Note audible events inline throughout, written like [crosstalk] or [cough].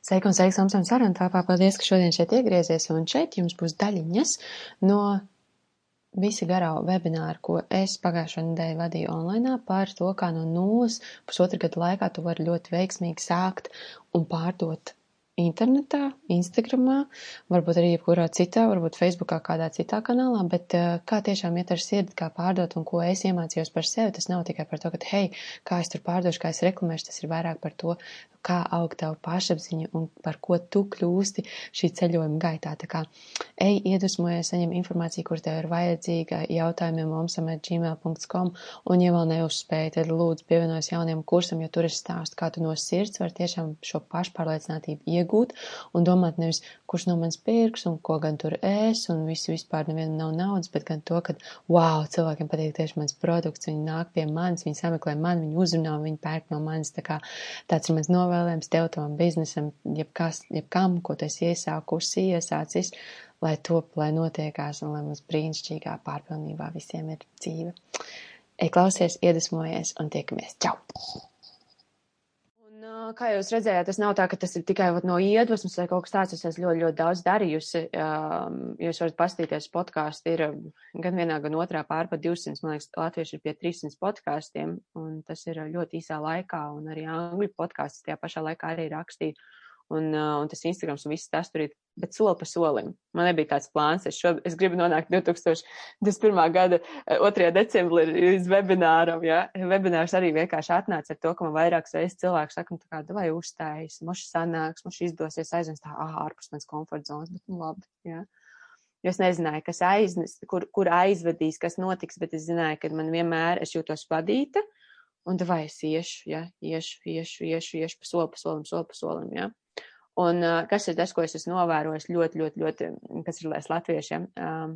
Sveiki un sveiki, Samsam Sarantāpā. Paldies, ka šodien šeit iegriezies un šeit jums būs daļiņas no visi garā webināru, ko es pagājušo nedēļu vadīju online par to, kā no nulles pusotra gada laikā tu vari ļoti veiksmīgi sākt un pārdot internetā, Instagramā, varbūt arī jebkurā citā, varbūt Facebookā, kādā citā kanālā, bet uh, kā tiešām iet ar sirdi, kā pārdot un ko es iemācījos par sevi, tas nav tikai par to, ka, hei, kā es tur pārdošu, kā es reklamēšu, tas ir vairāk par to, kā aug tavu pašapziņu un par ko tu kļūsti šī ceļojuma gaitā. Tā kā ej, iedvesmojies, saņem informāciju, kur tev ir vajadzīga, jautājumiem momsam.gmail.com un, ja vēl neuzspēji, tad lūdzu pievienojas jauniem kursam, jo tur es stāstu, kā tu no sirds var tiešām šo pašpārliecinātību iegūt un domāt nevis, kurš no manis pirks un ko gan tur es un visi vispār nevienam nav naudas, bet gan to, ka, wow, cilvēkiem patīk tieši mans produkts, viņi nāk pie manis, viņi sameklē mani, viņi uzrunā, viņi pērk no manis. Tā kā tāds ir mans novēlējums tev, tavam biznesam, jebkas, jebkam, ko tu esi iesākusi, iesācis, lai top, lai notiekās un lai mums brīnišķīgā pārpilnībā visiem ir dzīve. Ej, klausies, iedvesmojies un tiekamies. Čau! Kā jūs redzējāt, tas nav tā, ka tas ir tikai no iedvesmas vai kaut kas tāds. Es esmu ļoti, ļoti daudz darījusi. Jūs varat pastīties, podkāsti ir gan vienā, gan otrā pārpa 200. Man liekas, latvieši ir pie 300 podkāstiem, un tas ir ļoti īsā laikā, un arī angļu podkāstus tajā pašā laikā arī rakstīju un, uh, un tas Instagrams un viss tas tur ir, bet soli pa solim. Man nebija tāds plāns, es, šo, es gribu nonākt 2021. gada 2. Uh, decembrī līdz webināram, ja. Webinārs arī vienkārši atnāca ar to, ka man vairākas reizes cilvēki saka, nu tā kā, vai uzstājas, moši sanāks, moši izdosies aizvest tā, ah, ārpus mans komforta zonas, bet nu labi, ja. Jo es nezināju, kas aiznes, kur, kur aizvedīs, kas notiks, bet es zināju, ka man vienmēr es jūtos vadīta, un vai es iešu, ja, iešu, iešu, iešu, iešu pa soli, pa solim, soli pa solim, ja. Un uh, kas ir tas, ko es esmu novērojis ļoti, ļoti, ļoti, kas ir lēs latviešiem? Um,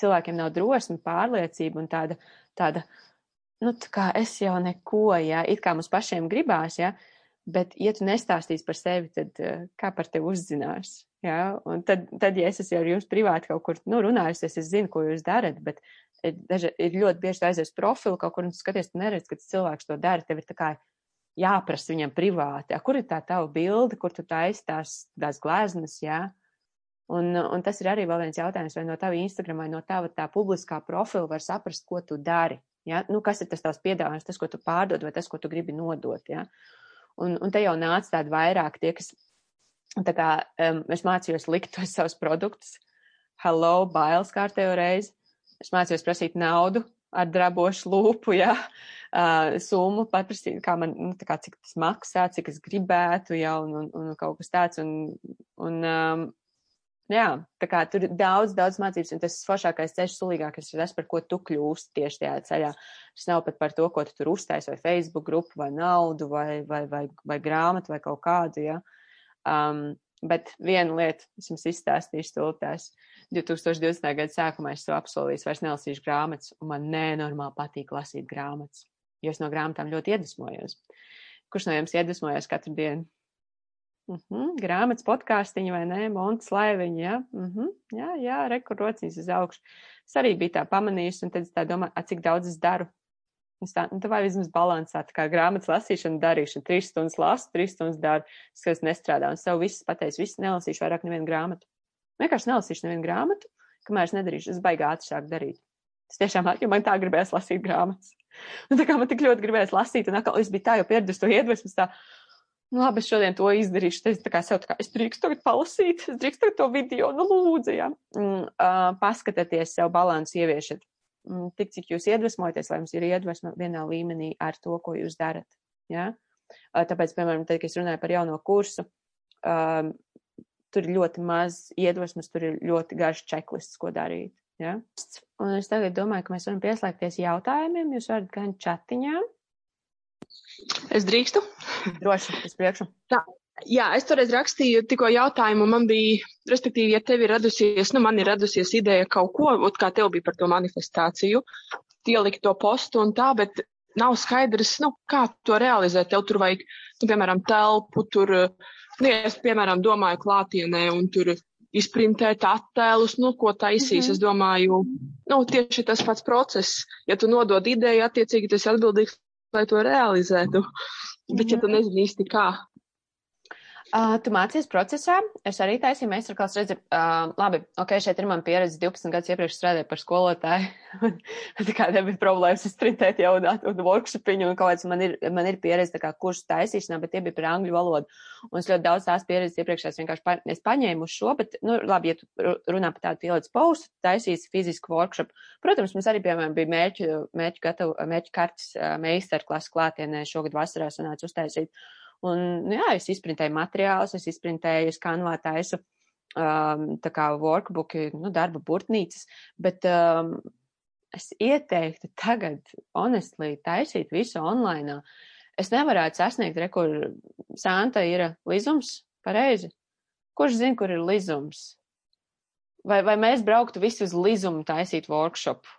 cilvēkiem nav drosme, pārliecība un tāda, tāda, nu, tā kā es jau neko, jā, it kā mums pašiem gribās, jā, bet, ja tu nestāstīsi par sevi, tad uh, kā par tevi uzzinās? Jā, un tad, tad, ja es esmu ar jums privāti kaut kur, nu, runājusies, es zinu, ko jūs darat, bet daži, ir ļoti bieži aizies profilu kaut kur un skaties, tu neredz, ka cilvēks to dara, tev ir tā kā jāprasa viņam privāti, kur ir tā tava bilde, kur tu taisi tās, tās gleznas, jā. Un, un tas ir arī vēl viens jautājums, vai no tava Instagram vai no tava tā publiskā profila var saprast, ko tu dari. Ja? Nu, kas ir tas tavs piedāvājums, tas, ko tu pārdod vai tas, ko tu gribi nodot. Ja? Un, un te jau nāca tādi vairāk tie, kas, tā kā um, es mācījos likt tos savus produktus. Hello, bailes kārtējo reizi. Es mācījos prasīt naudu ar drabošu lūpu, ja uh, summu paprasīt, kā man, nu, tā kā cik tas maksā, cik es gribētu, ja, un, un, un kaut kas tāds, un, un um, jā, tā kā tur ir daudz, daudz mācības, un tas foršākais ceļš, sulīgākais ir tas, par ko tu kļūsti tieši tajā ceļā. Tas nav pat par to, ko tu tur uztais, vai Facebook grupu, vai naudu, vai, vai, vai, vai grāmatu, vai kaut kādu, ja. Um, bet viena lieta, es jums izstāstīšu stultās. 2020. gada sākumā es to apsolīju, vairs nelasīšu grāmatas, un man nenormāli patīk lasīt grāmatas jo es no grāmatām ļoti iedvesmojos. Kurš no jums iedvesmojās katru dienu? Uh mhm, -huh, grāmatas podkāstiņa vai nē, montas laiviņa, jā, uh mhm, -huh, jā, jā, rekur rociņas uz augšu. Es arī biju tā pamanījusi, un tad es tā domāju, cik daudz es daru. Es tā, nu, tā vai vismaz balansā, tā kā grāmatas lasīšana, darīšana, trīs stundas lasu, trīs stundas daru, es nestrādāju, un sev viss pateicu, viss nelasīšu vairāk nevienu grāmatu. Vienkārši nelasīšu nevienu grāmatu, kamēr es nedarīšu, es baigā ātri sāku darīt. Es tiešām, jo man tā gribēs lasīt grāmatas. Un tā kā man tik ļoti gribējās lasīt, un atkal es biju tā jau pieradusi to iedvesmas, tā, nu labi, es šodien to izdarīšu. Es tā kā sev tā kā, es drīkstu tagad palasīt, es drīkstu tagad to video, nu lūdzu, ja. Un, uh, paskatieties sev balansu ieviešat. Un, tik cik jūs iedvesmojaties, lai jums ir iedvesma vienā līmenī ar to, ko jūs darat. Ja? Tāpēc, piemēram, tad, kad es runāju par jauno kursu, um, tur ir ļoti maz iedvesmas, tur ir ļoti garš čeklists, ko darīt. Ja? Un es tagad domāju, ka mēs varam pieslēgties jautājumiem. Jūs varat gan chatiņā. Es drīkstu? Droši, es priekšu. Tā. Jā, es toreiz rakstīju tikko jautājumu, man bija, respektīvi, ja tev ir radusies, nu, man ir radusies ideja kaut ko, ot kā tev bija par to manifestāciju, ielikt to postu un tā, bet nav skaidrs, nu, kā to realizēt. Tev tur vajag, nu, piemēram, telpu, tur, nu, ja es, piemēram, domāju klātienē un tur izprintēt attēlus, nu, ko taisīs. Mm -hmm. Es domāju, nu, tieši tas pats process. Ja tu nodod ideju, attiecīgi tas ir atbildīgs, lai to realizētu. Bet, ja tu mhm. nezini īsti kā. Uh, tu mācies procesā, es arī taisīju meistarklāsu, redzi, uh, labi, ok, šeit ir man pieredze 12 gadus iepriekš strādāju par skolotāju, [laughs] tā kā nebija problēmas izprintēt jau un, un workshopiņu un kaut kāds man ir, man ir pieredze tā kā kursu taisīšanā, bet tie bija par angļu valodu. Un es ļoti daudz tās pieredzes iepriekšējās vienkārši pa, es paņēmu uz šo, bet, nu, labi, ja tu runā par tādu pielīdz pausu, taisīsi fizisku workshop. Protams, mums arī, piemēram, bija mērķu, mērķu gatavu, mērķu kartes uh, meistarklases klātienē šogad vasarā sanāca uztaisīt. Un, nu, jā, es izprintēju materiālus, es izprintēju, es kanvā taisu um, tā kā workbooki, nu, darba burtnīcas, bet um, es ieteiktu tagad, honestly, taisīt visu online. Es nevarētu sasniegt, re, kur Santa ir lizums, pareizi. Kurš zina, kur ir lizums? Vai, vai mēs brauktu visi uz lizumu taisīt workshopu?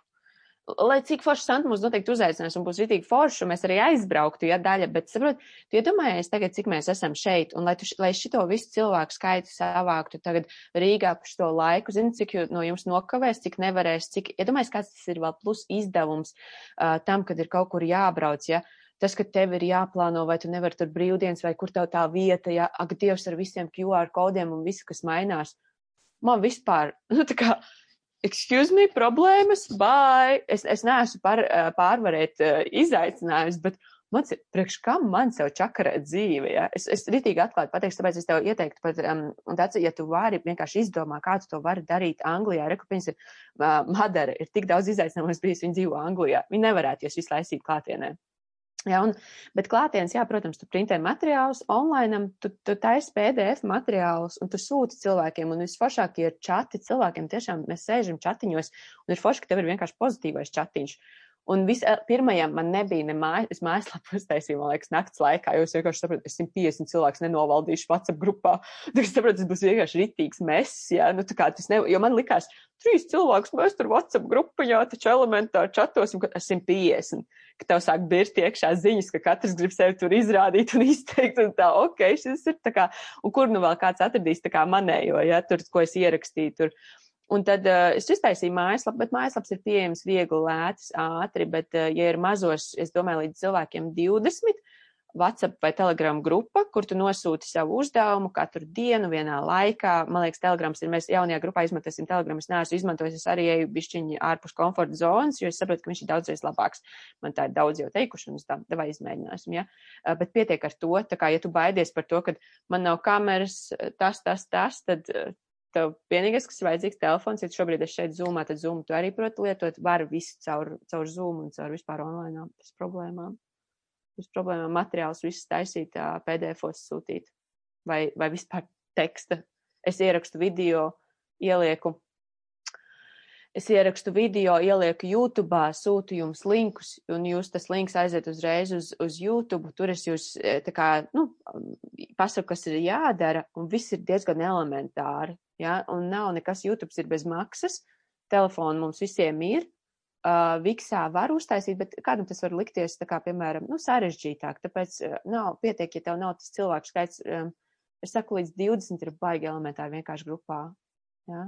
Lai cik forši santu mums noteikti uzaicinās un būs ritīgi forši, un mēs arī aizbrauktu, ja daļa, bet saprot, tu iedomājies tagad, cik mēs esam šeit, un lai, tu, lai šito visu cilvēku skaitu savāktu tagad Rīgā par šo laiku, zini, cik no jums nokavēs, cik nevarēs, cik, iedomājies, kāds tas ir vēl plus izdevums uh, tam, kad ir kaut kur jābrauc, ja. Tas, ka tev ir jāplāno, vai tu nevari tur brīvdienas, vai kur tev tā vieta, ja, ak, Dievs ar visiem QR kodiem un visu, kas mainās. Man vispār, [laughs] nu, tā kā, excuse me, problēmas, bye. Es, es neesmu par, pārvarēt uh, izaicinājumus, bet man, priekš kam man sev čakarēt dzīvi, ja? Es, es ritīgi atklāti pateikšu, tāpēc es tev ieteiktu pat, um, tāds, ja tu vari vienkārši izdomā, kā tu to vari darīt Anglijā, rekupins ir, uh, Madara ir tik daudz izaicinājumus bijis, viņa dzīvo Anglijā. Viņa nevarētu jūs visu laisīt klātienē. Ja, un, bet klātienes, jā, protams, tu printē materiālus online, tu, tu taisi PDF materiālus un tu sūti cilvēkiem. Un visforšākie ir čati cilvēkiem. Tiešām mēs sēžam chatiņos un ir forši, ka tev ir vienkārši pozitīvais chatiņš. Un vispirmajam man nebija ne mājas, es mājaslapu [laughs] uztaisīju, man liekas, nakts laikā, jo es vienkārši sapratu, es 150 cilvēkus nenovaldīšu WhatsApp grupā. [laughs] Tad es sapratu, tas būs vienkārši ritīgs mess, jā, nu tā kā tas ne, jo man likās, trīs cilvēkus mēs tur WhatsApp grupiņā, taču elementāri čatos, un kad es 150, ka tev sāk birst iekšā ziņas, ka katrs grib sevi tur izrādīt un [laughs] izteikt, un tā, ok, šis ir tā kā, un kur nu vēl kāds atradīs tā kā manējo, jā, tur, ko es ierakstīju tur. Un tad uh, es iztaisīju mājaslapu, bet mājaslaps ir pieejams viegli, lēts, ātri, bet, uh, ja ir mazos, es domāju, līdz cilvēkiem 20, WhatsApp vai Telegram grupa, kur tu nosūti savu uzdevumu katru dienu vienā laikā. Man liekas, Telegrams ir, mēs jaunajā grupā izmantosim Telegram, es neesmu izmantojis, es arī eju bišķiņi ārpus komforta zonas, jo es saprotu, ka viņš ir daudzreiz labāks. Man tā ir daudz jau teikuši, un es tā, davai izmēģināsim, ja. Uh, bet pietiek ar to, tā kā, ja tu baidies par to, ka man nav kameras, tas, tas, tas, tad tev vienīgais, kas ir vajadzīgs telefons, ja šobrīd es šeit zūmā, tad zūmu tu arī proti lietot, var visu caur, caur zūmu un caur vispār online bez problēmām. Bez problēmām materiālus visus taisīt, PDF-os sūtīt vai, vai vispār teksta. Es ierakstu video, ielieku es ierakstu video, ielieku YouTube, sūtu jums linkus, un jūs tas links aiziet uzreiz uz, uz YouTube. Tur es jūs tā kā, nu, pasaku, kas ir jādara, un viss ir diezgan elementāri. Ja? Un nav nekas YouTube ir bez maksas. Telefonu mums visiem ir. Uh, Viksā var uztaisīt, bet kādam tas var likties, tā kā, piemēram, nu, sarežģītāk. Tāpēc uh, nav pietiek, ja tev nav tas cilvēku skaits. Um, es saku, līdz 20 ir baigi elementāri vienkārši grupā. Ja?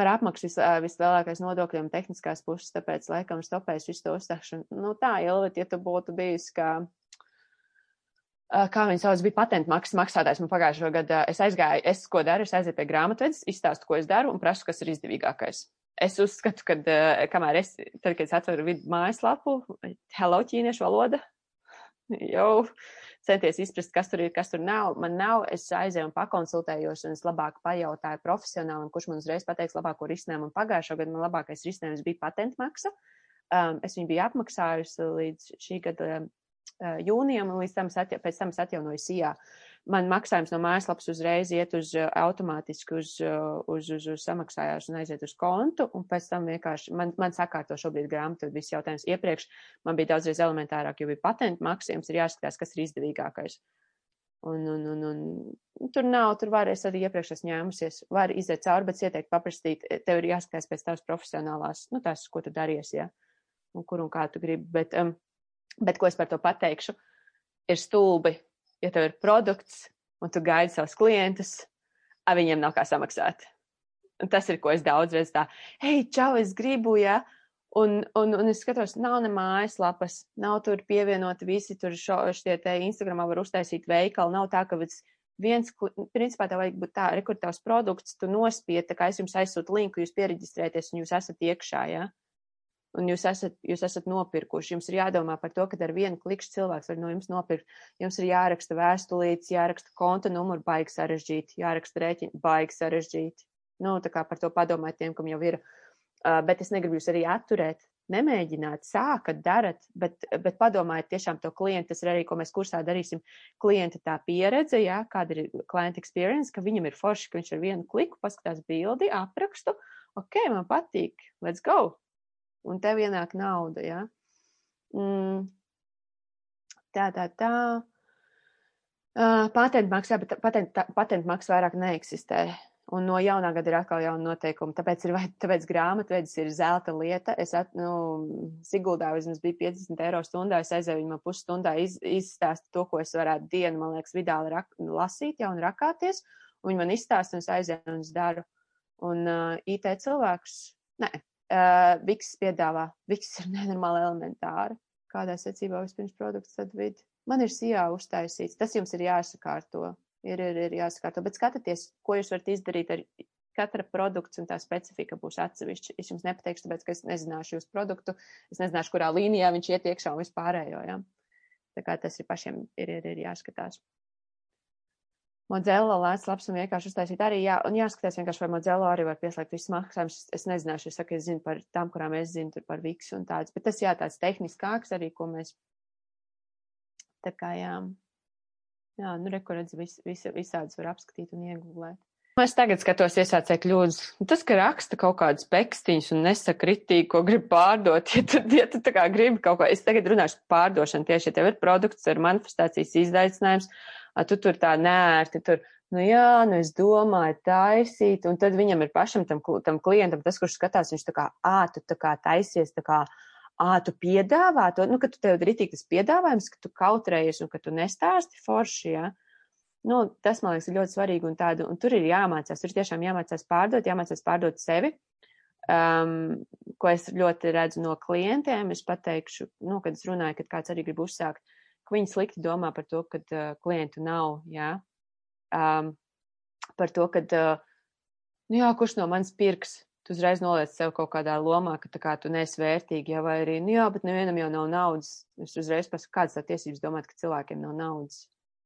Par apmaksu vis, uh, vislielākais nodokļiem tehniskās puses, tāpēc laikam stopēs visu to uzstāšanu. Nu tā, Ilvet, ja tu būtu bijis kā kā viņi sauc, bija patentu maksas maksātājs. Man pagājušo gadu eh, es aizgāju, es ko daru, es aizēju pie grāmatvedes, izstāstu, ko es daru un prasu, kas ir izdevīgākais. Es uzskatu, ka eh, kamēr es, tad, kad es atveru vidu mājaslapu, hello, ķīniešu valoda, jau centies izprast, kas tur ir, kas tur nav. Man nav, es aizēju un pakonsultējos, un es labāk pajautāju profesionālim, kurš man uzreiz pateiks labāko risinājumu. Un pagājušo gadu man labākais risinājums bija patentu maksa. Um, es viņu biju apmaksājusi līdz šī gada jūnijam, un līdz tam atja, pēc tam es atjaunoju SIA. Man maksājums no mājaslapas uzreiz iet uz automātiski uz, uz, uz, uz samaksājās un aiziet uz kontu, un pēc tam vienkārši man, man sakārto šobrīd grāmatu viss jautājums. Iepriekš man bija daudzreiz elementārāk, jo bija patentu maksājums, ir jāskatās, kas ir izdevīgākais. Un, un, un, un tur nav, tur var, es arī iepriekš esmu ņēmusies, var iziet cauri, bet ieteikt paprastīt, tev ir jāskatās pēc tavas profesionālās, nu tās, ko tu daries, ja, un kur un kā tu gribi, bet um, Bet ko es par to pateikšu? Ir stulbi, ja tev ir produkts un tu gaidi savus klientus, a viņiem nav kā samaksāt. Un tas ir, ko es daudzreiz tā, hei, čau, es gribu, ja, un, un, un es skatos, nav ne mājaslapas, nav tur pievienoti visi tur šo, šitie te Instagramā var uztaisīt veikalu, nav tā, ka viens, principā tev vajag būt tā, rekurtavs produkts, tu nospied, tā kā es jums aizsūtu linku, jūs piereģistrēties un jūs esat iekšā. Ja? Un jūs esat, jūs esat nopirkuši. Jums ir jādomā par to, ka ar vienu klikšķi cilvēks var no jums nopirkt. Jums ir jāraksta vēstulītes, jāraksta konta numuru, baigi sarežģīti, jāraksta rēķini, baigi sarežģīti. Nu, tā kā par to padomājiet tiem, kam jau ir. Uh, bet es negribu jūs arī atturēt nemēģināt, sākat, darat, bet, bet padomājiet tiešām to klientu, tas ir arī, ko mēs kursā darīsim, klienta tā pieredze, jā, kāda ir client experience, ka viņam ir forši, ka viņš ar vienu kliku paskatās bildi, aprakstu, ok, man patīk, let's go, un tev ienāk nauda, jā. Mm. Tā, tā, tā. Uh, patentmaksa, bet patent, patentmaksa vairāk neeksistē. Un no jaunā gada ir atkal jauna noteikuma. Tāpēc, ir, tāpēc grāmatvedis ir zelta lieta. Es at, nu, Siguldā vismaz bija 50 eiro stundā. Es aizēju viņam pusstundā iz, izstāstu to, ko es varētu dienu, man liekas, vidāli rak, lasīt jau un rakāties. Un viņi man izstāsta, un es aizēju un es daru. Un uh, IT cilvēks, nē, uh, Viks piedāvā. Viks ir [laughs] nenormāli elementāri. Kādā secībā vispirms produkts, tad vidi. Man ir sijā uztaisīts. Tas jums ir jāsakārto ir, ir, ir jāsakārto. Bet skatieties, ko jūs varat izdarīt ar katra produkts un tā specifika būs atsevišķa. Es jums nepateikšu, tāpēc, ka es nezināšu jūsu produktu, es nezināšu, kurā līnijā viņš iet iekšā un vispārējo. Ja? Tā kā tas ir pašiem ir, ir, ir jāskatās. Modzello lēts labs un vienkārši uztaisīt arī, jā, un jāskatās vienkārši, vai Modzello arī var pieslēgt visus maksājumus. Es nezināšu, es saku, es zinu par tām, kurām es zinu, tur par Viksu un tāds, bet tas jā, tāds tehniskāks arī, ko mēs, tā kā jā, Jā, nu, rekurents vis, vis, visādas var apskatīt un iegūlēt. Es tagad skatos iesācēju kļūdas. Tas, ka raksta kaut kādas pekstiņas un nesaka ritīgi, ko grib pārdot, ja tu, ja tu tā kā gribi kaut ko, es tagad runāšu par pārdošanu tieši, ja tev ir produkts ar manifestācijas izaicinājums, a, tu tur tā nērti, tur, nu jā, nu es domāju taisīt, un tad viņam ir pašam tam, tam klientam, tas, kurš skatās, viņš tā kā, ā, tu tā kā taisies, tā kā, ā, tu piedāvā to, nu, ka tu tev ir rītīgi tas piedāvājums, ka tu kautrējies un ka tu nestāsti forši, ja. Nu, tas, man liekas, ir ļoti svarīgi un tādu, un tur ir jāmācās, tur tiešām jāmācās pārdot, jāmācās pārdot sevi. Um, ko es ļoti redzu no klientiem, es pateikšu, nu, kad es runāju, kad kāds arī grib uzsākt, ka viņi slikti domā par to, ka uh, klientu nav, jā. Um, par to, ka, uh, nu jā, kurš no manis pirks, tu uzreiz noliec sev kaut kādā lomā, ka kā tu neesi vērtīgi, ja vai arī, nu jā, bet nevienam jau nav naudas. Es uzreiz pasaku, kādas tā tiesības domāt, ka cilvēkiem nav naudas.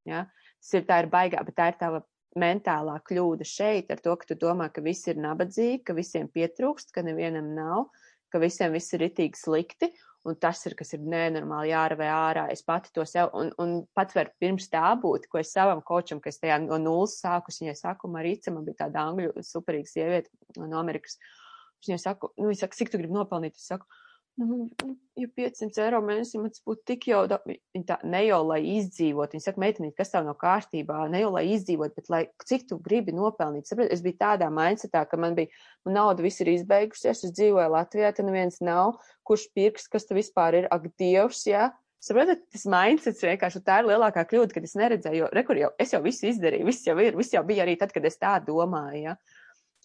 Ja? Tas ir tā ir baigā, bet tā ir tava mentālā kļūda šeit ar to, ka tu domā, ka visi ir nabadzīgi, ka visiem pietrūkst, ka nevienam nav, ka visiem viss ir itīgi slikti, un tas ir, kas ir nenormāli jāravē ārā. Es pati to sev, un, un pat var pirms tā būt, ko es savam kočam, ka es tajā no nulles sāku, viņai saku, Marīca, man bija tāda angļu superīga sieviete no Amerikas. Viņai saku, nu, viņa saka, cik tu gribi nopelnīt? Es saku, nu, ja 500 eiro mēnesī man tas būtu tik jau, da, tā, ne jau lai izdzīvot, viņa saka, meitenīt, kas tev nav kārtībā, ne jau lai izdzīvot, bet lai, cik tu gribi nopelnīt. Saprat, es biju tādā mindsetā, ka man bija, man nauda viss ir izbeigusies, es dzīvoju Latvijā, te neviens nav, kurš pirks, kas tu vispār ir, ak, dievs, jā. Ja? Saprotat, tas mindsets vienkārši tā ir lielākā kļūda, kad es neredzēju, jo, rekur jau, es jau visu izdarīju, viss jau ir, viss jau bija arī tad, kad es tā domāju, ja.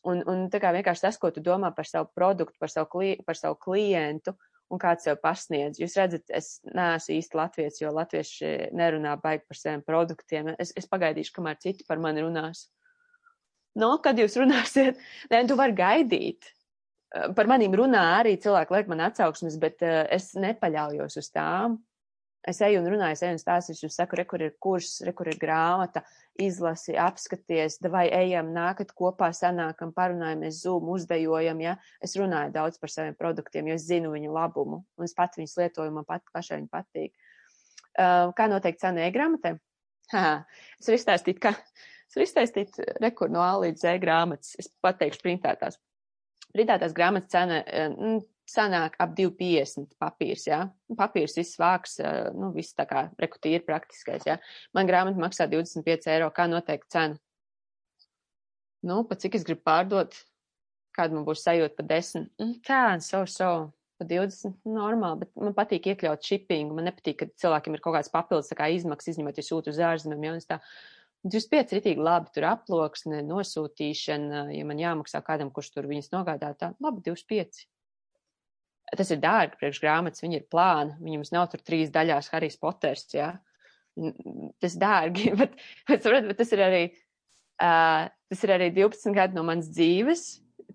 Un, un tā kā vienkārši tas, ko tu domā par savu produktu, par savu, kli, par savu klientu un kāds sev pasniedz. Jūs redzat, es neesmu īsti latviets, jo latvieši nerunā baigi par saviem produktiem. Es, es pagaidīšu, kamēr citi par mani runās. Nu, kad jūs runāsiet, [laughs] nē, tu vari gaidīt. Par manīm runā arī cilvēki, liek man atsauksmes, bet uh, es nepaļaujos uz tām. Es eju un runāju, es eju un jums saku, re, kur ir kurs, re, kur ir grāmata, izlasi, apskaties, vai ejam, nākat kopā, sanākam, parunājamies, zūm, uzdejojam, ja. Es runāju daudz par saviem produktiem, jo es zinu viņu labumu, un es pat viņus lietoju, man pat pašai viņi patīk. Uh, kā noteikti cena e-grāmatai? Es varu izstāstīt, ka, es varu izstāstīt, rekur no A līdz Z grāmatas, es pateikšu printētās. Printētās grāmatas cena, sanāk ap 2,50 papīrs, jā. Ja? Papīrs viss vāks, nu, viss tā kā rekutīri praktiskais, jā. Ja? Man grāmata maksā 25 eiro, kā noteikti cena. Nu, pa cik es gribu pārdot, kāda man būs sajūta pa 10. Tā, so, so, pa 20, normāli, bet man patīk iekļaut shipping, man nepatīk, ka cilvēkiem ir kaut kāds papildus, tā kā izmaksas, izņemot, ja sūtu uz ārzemēm, jā, un tā. 25 ritīgi labi, tur aploksne, nosūtīšana, ja man jāmaksā kādam, kurš tur viņas nogādā, tā, labi, 25 tas ir dārgi priekš grāmatas, viņi ir plāni, viņam nav tur trīs daļās Harijs Poters, jā. tas dārgi, [laughs] bet, bet, saprot, bet tas ir arī, uh, tas ir arī 12 gadi no manas dzīves.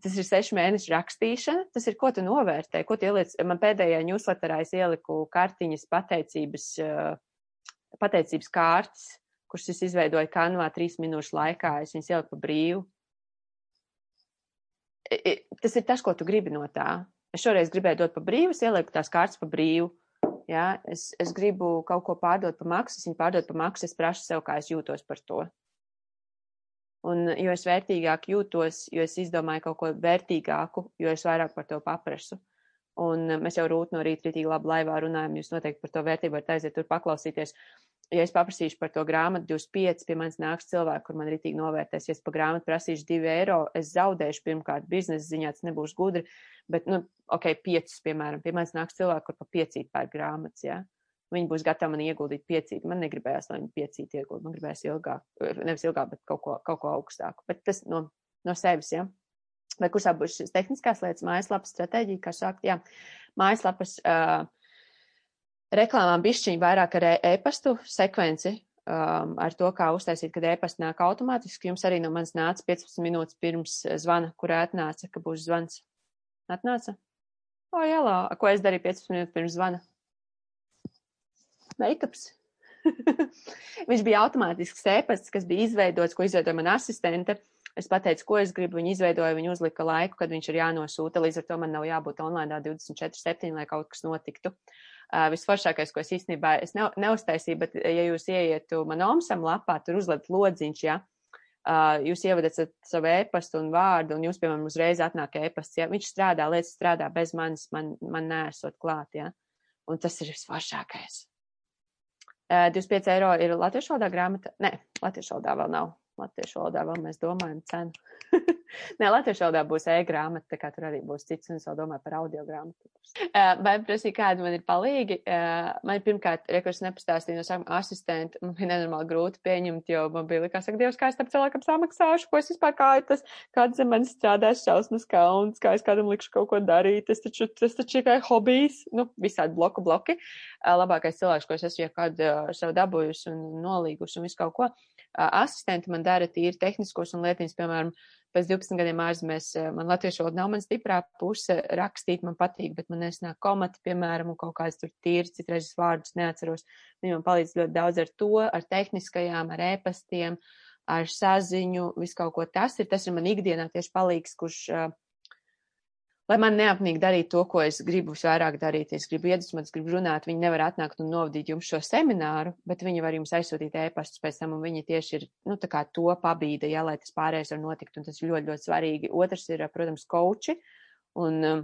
Tas ir sešu mēnešu rakstīšana. Tas ir, ko tu novērtē, ko tu ieliec. Man pēdējā newsletterā es ieliku kartiņas pateicības, uh, pateicības kārtas, kuras es izveidoju kanvā trīs minūšu laikā. Es viņas ieliku pa brīvu. Tas ir tas, ko tu gribi no tā. Es šoreiz gribēju dot pa brīvu, ielieku tās kārtas pa brīvu. Ja? Es, es gribu kaut ko pārdot par maksu, es viņu pārdodu par maksu, es prasu sev, kā es jūtos par to. Un jo es vērtīgāk jūtos, jo es izdomāju kaut ko vērtīgāku, jo es vairāk par to paprasu. Un mēs jau rūt no rīta rītīgi labi laivā runājam, jūs noteikti par to vērtību varat aiziet tur paklausīties ja es paprasīšu par to grāmatu 25, pie manis nāks cilvēki, kur man rītīgi novērtēs. Ja es par grāmatu prasīšu 2 eiro, es zaudēšu pirmkārt biznesa ziņā, tas nebūs gudri, bet, nu, ok, 5, piemēram, pie manis nāks cilvēki, kur pa 5 pērk grāmatas, jā. Ja? Viņi būs gatavi man ieguldīt piecīt. Man negribējās, lai viņi piecīt ieguldītu. Man gribējās ilgāk, nevis ilgāk, bet kaut ko, kaut ko augstāku. Bet tas no, no sevis, jā. Ja? Vai kursā būs šis tehniskās lietas, mājaslapas stratēģija, kā sākt, jā. Mājaslapas, uh, reklāmām bišķiņ vairāk ar e-pastu sekvenci, um, ar to, kā uztaisīt, kad e-pasta nāk automātiski. Jums arī no manis nāca 15 minūtes pirms zvana, kurā atnāca, ka būs zvans. Atnāca? O, jālā, ko es darīju 15 minūtes pirms zvana? Makeups. [laughs] Viņš bija automātisks e-pasts, kas bija izveidots, ko izveidoja mana asistente. Es pateicu, ko es gribu, viņi izveidoja, viņi uzlika laiku, kad viņš ir jānosūta, līdz ar to man nav jābūt online 24-7, lai kaut kas notiktu. Uh, visforšākais, ko es īstenībā es ne, neuztaisīju, bet, ja jūs ieietu man omsam lapā, tur uzliek lodziņš, ja, jūs ievadat savu e-pastu un vārdu, un jūs, piemēram, uzreiz atnāk e-pasts, ja, viņš strādā, lietas strādā bez manis, man, man nesot klāt, ja, un tas ir visforšākais. Uh, 25 eiro ir latviešu valodā grāmata? Nē, latviešu valodā vēl nav. Latviešu valodā vēl mēs domājam cenu. [laughs] Nē, latviešu valodā būs e-grāmata, tā kā tur arī būs cits, un es vēl domāju par audio grāmatu. Uh, vai prasīja, kādi man ir palīgi? Uh, man ir pirmkārt, rekurs nepastāstīja no sākuma asistenta, man bija nenormāli grūti pieņemt, jo man bija likās, ka Dievs, kā es tam cilvēkam samaksāšu, ko es vispār kā tas, kāds zem manis strādās šausmas kauns, kā es kādam likšu kaut ko darīt, tas taču, tas taču ir kā hobijs, nu, visādi bloku bloki. Uh, labākais cilvēks, ko es esmu jau kādu savu dabūjusi un nolīgusi un visu kaut ko. Uh, asistenti man dara tīri tehniskos un lietiņas, piemēram, pēc 12 gadiem ārzemēs eh, man latviešu valoda nav man stiprā puse, rakstīt man patīk, bet man nesnāk komati, piemēram, un kaut kāds tur tīrs, citreiz vārdus neatceros. Viņi man palīdz ļoti daudz ar to, ar tehniskajām, ar ēpastiem, ar saziņu, visu kaut ko tas ir. Tas ir man ikdienā tieši palīgs, kurš uh, lai man neapnīk darīt to, ko es gribu vairāk darīt. Es gribu iedvesmot, es gribu runāt. Viņi nevar atnākt un novadīt jums šo semināru, bet viņi var jums aizsūtīt ēpastus pēc tam, un viņi tieši ir, nu, to pabīda, ja, lai tas pārējais var notikt, un tas ir ļoti, ļoti svarīgi. Otrs ir, protams, koči, un um,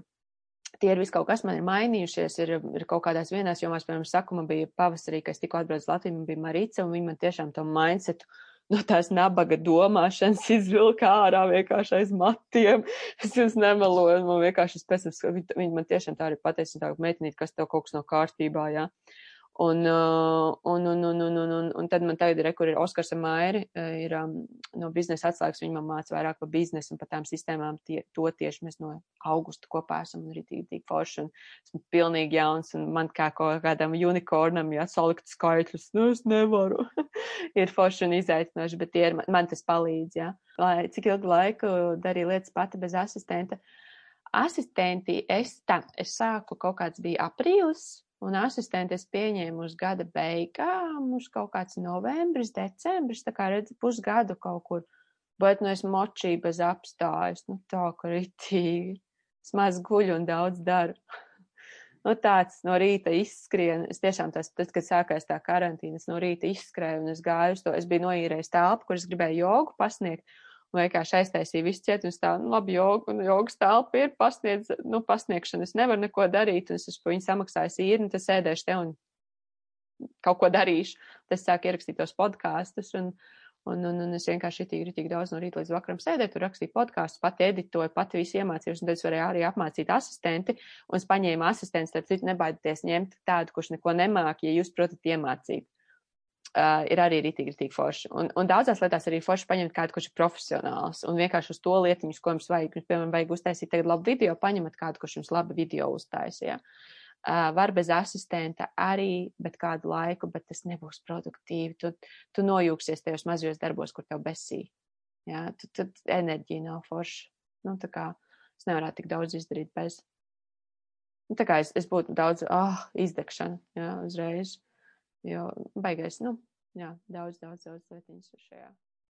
tie ir viss kaut kas, man ir mainījušies, ir, ir kaut kādās vienās jomās, piemēram, saku, man bija pavasarī, kad es tikko atbraucu Latviju, man bija Marica, un viņi man tiešām to mindsetu no tās nabaga domāšanas izvilka ārā vienkārši aiz matiem. Es jums nemeloju, man vienkārši pēc tam, viņi man tiešām tā arī pateica, tā meitenīt, kas tev kaut kas nav kārtībā, jā. Ja? Un, uh, un, un, un, un, un, un, un tad man tagad ir, kur ir Oskars Mairi, uh, ir um, no biznesa atslēgas, viņa man māca vairāk par biznesu un par tām sistēmām, tie, to tieši mēs no augusta kopā esam un arī tik, forši un esmu pilnīgi jauns un man kā kaut kādam unikornam, ja salikt skaitļus, nu es nevaru, [laughs] ir forši un izaicinoši, bet tie ir, man, man tas palīdz, jā. Lai cik ilgu laiku darīju lietas pati bez asistenta. Asistenti es tā, es sāku kaut kāds bija aprīlis, Un asistenti es pieņēmu uz gada beigām, uz kaut kāds novembris, decembris, tā kā redz pusgadu kaut kur. Bet, nu, es močīju bez apstājas, nu, tā, ka ritīgi. Es maz guļu un daudz daru. [laughs] nu, tāds no rīta izskrien. Es tiešām tas, tad, kad sākās tā karantīna, es no rīta izskrēju un es gāju uz to. Es biju noīrējis telpu, kur es gribēju jogu pasniegt vienkārši aiztaisīja visu cietu un stāv, nu, labi, joga, un jogas telpa ir pasniedz, nu, pasniegšana, es nevaru neko darīt, un es esmu viņu samaksājis īri, un tas sēdēšu te un kaut ko darīšu. Tas sāk ierakstīt tos podkāstus, un, un, un, un es vienkārši itīgi, itīgi daudz no rīta līdz vakaram sēdēju, tur rakstīju podkāstus, pati editoju, pati visu iemācījos, un tad es varēju arī apmācīt asistenti, un es paņēmu asistents, tad citu nebaidieties ņemt tādu, kurš neko nemāk, ja jūs protat iemācīt uh, ir arī rītīgi, rītīgi forši. Un, un daudzās lietās arī forši paņemt kādu, kurš ir profesionāls un vienkārši uz to lietiņu, ko jums vajag. Jums, piemēram, vajag uztaisīt tagad labu video, paņemat kādu, kurš jums labu video uztaisīja. Uh, var bez asistenta arī, bet kādu laiku, bet tas nebūs produktīvi. Tu, tu nojūksies tajos mazajos darbos, kur tev besī. Jā, tad, tad enerģija nav forša. Nu, tā kā es nevarētu tik daudz izdarīt bez. Nu, tā kā es, es būtu daudz, ah, oh, izdegšana, jā, uzreiz. Jo baigais, nu, jā, daudz, daudz, daudz lietiņas šajā.